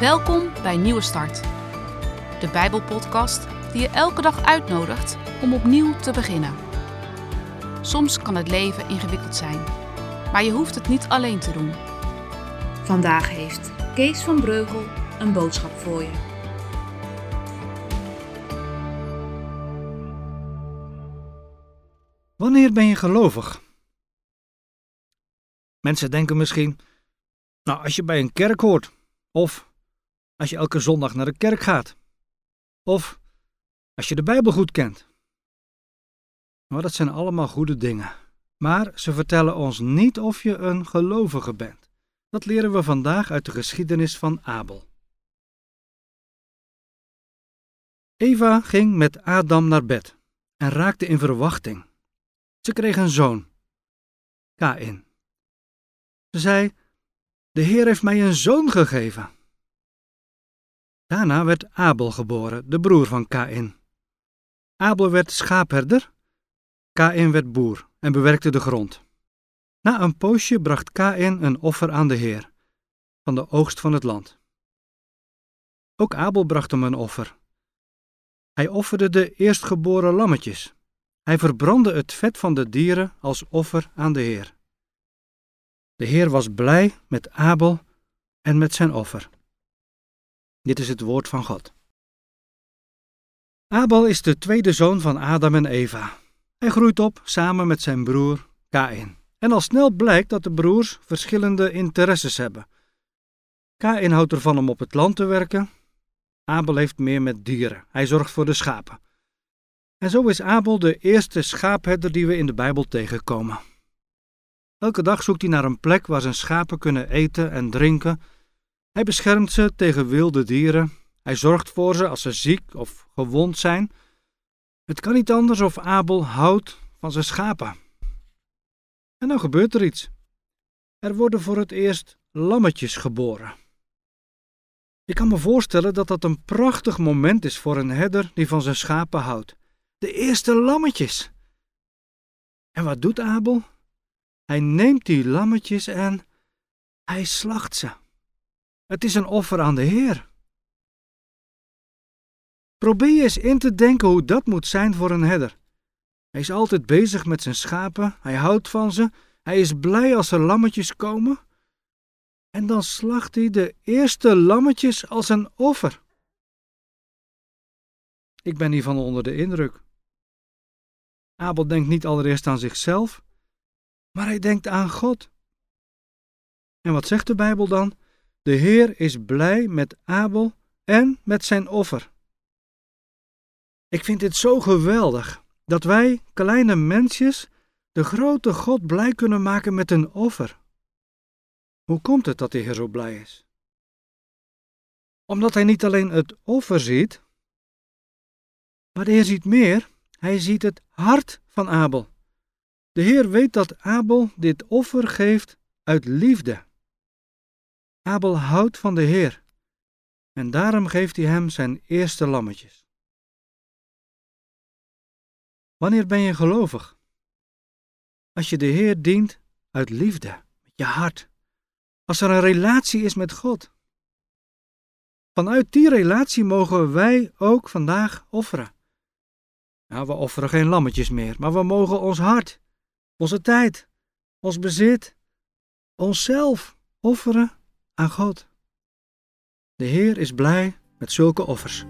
Welkom bij Nieuwe Start, de Bijbelpodcast die je elke dag uitnodigt om opnieuw te beginnen. Soms kan het leven ingewikkeld zijn, maar je hoeft het niet alleen te doen. Vandaag heeft Kees van Breugel een boodschap voor je. Wanneer ben je gelovig? Mensen denken misschien, nou als je bij een kerk hoort, of als je elke zondag naar de kerk gaat, of als je de Bijbel goed kent. Nou, dat zijn allemaal goede dingen, maar ze vertellen ons niet of je een gelovige bent. Dat leren we vandaag uit de geschiedenis van Abel. Eva ging met Adam naar bed en raakte in verwachting. Ze kreeg een zoon, Kain. Ze zei: De Heer heeft mij een zoon gegeven. Daarna werd Abel geboren, de broer van Kain. Abel werd schaapherder, Kain werd boer en bewerkte de grond. Na een poosje bracht Kain een offer aan de Heer, van de oogst van het land. Ook Abel bracht hem een offer. Hij offerde de eerstgeboren lammetjes. Hij verbrandde het vet van de dieren als offer aan de Heer. De Heer was blij met Abel en met zijn offer. Dit is het woord van God. Abel is de tweede zoon van Adam en Eva. Hij groeit op samen met zijn broer Kain. En al snel blijkt dat de broers verschillende interesses hebben. Kain houdt ervan om op het land te werken. Abel heeft meer met dieren. Hij zorgt voor de schapen. En zo is Abel de eerste schaapherder die we in de Bijbel tegenkomen. Elke dag zoekt hij naar een plek waar zijn schapen kunnen eten en drinken. Hij beschermt ze tegen wilde dieren. Hij zorgt voor ze als ze ziek of gewond zijn. Het kan niet anders of Abel houdt van zijn schapen. En dan gebeurt er iets. Er worden voor het eerst lammetjes geboren. Ik kan me voorstellen dat dat een prachtig moment is voor een herder die van zijn schapen houdt. De eerste lammetjes. En wat doet Abel? Hij neemt die lammetjes en hij slacht ze. Het is een offer aan de Heer. Probeer eens in te denken hoe dat moet zijn voor een herder. Hij is altijd bezig met zijn schapen, hij houdt van ze, hij is blij als er lammetjes komen. En dan slacht hij de eerste lammetjes als een offer. Ik ben hiervan onder de indruk. Abel denkt niet allereerst aan zichzelf, maar hij denkt aan God. En wat zegt de Bijbel dan? De Heer is blij met Abel en met zijn offer. Ik vind dit zo geweldig dat wij, kleine mensjes, de grote God blij kunnen maken met een offer. Hoe komt het dat de Heer zo blij is? Omdat hij niet alleen het offer ziet, maar de Heer ziet meer. Hij ziet het hart van Abel. De Heer weet dat Abel dit offer geeft uit liefde. Abel houdt van de Heer en daarom geeft hij hem zijn eerste lammetjes. Wanneer ben je gelovig? Als je de Heer dient uit liefde, met je hart. Als er een relatie is met God. Vanuit die relatie mogen wij ook vandaag offeren. Nou, we offeren geen lammetjes meer, maar we mogen ons hart, onze tijd, ons bezit, onszelf offeren aan God. De Heer is blij met zulke offers.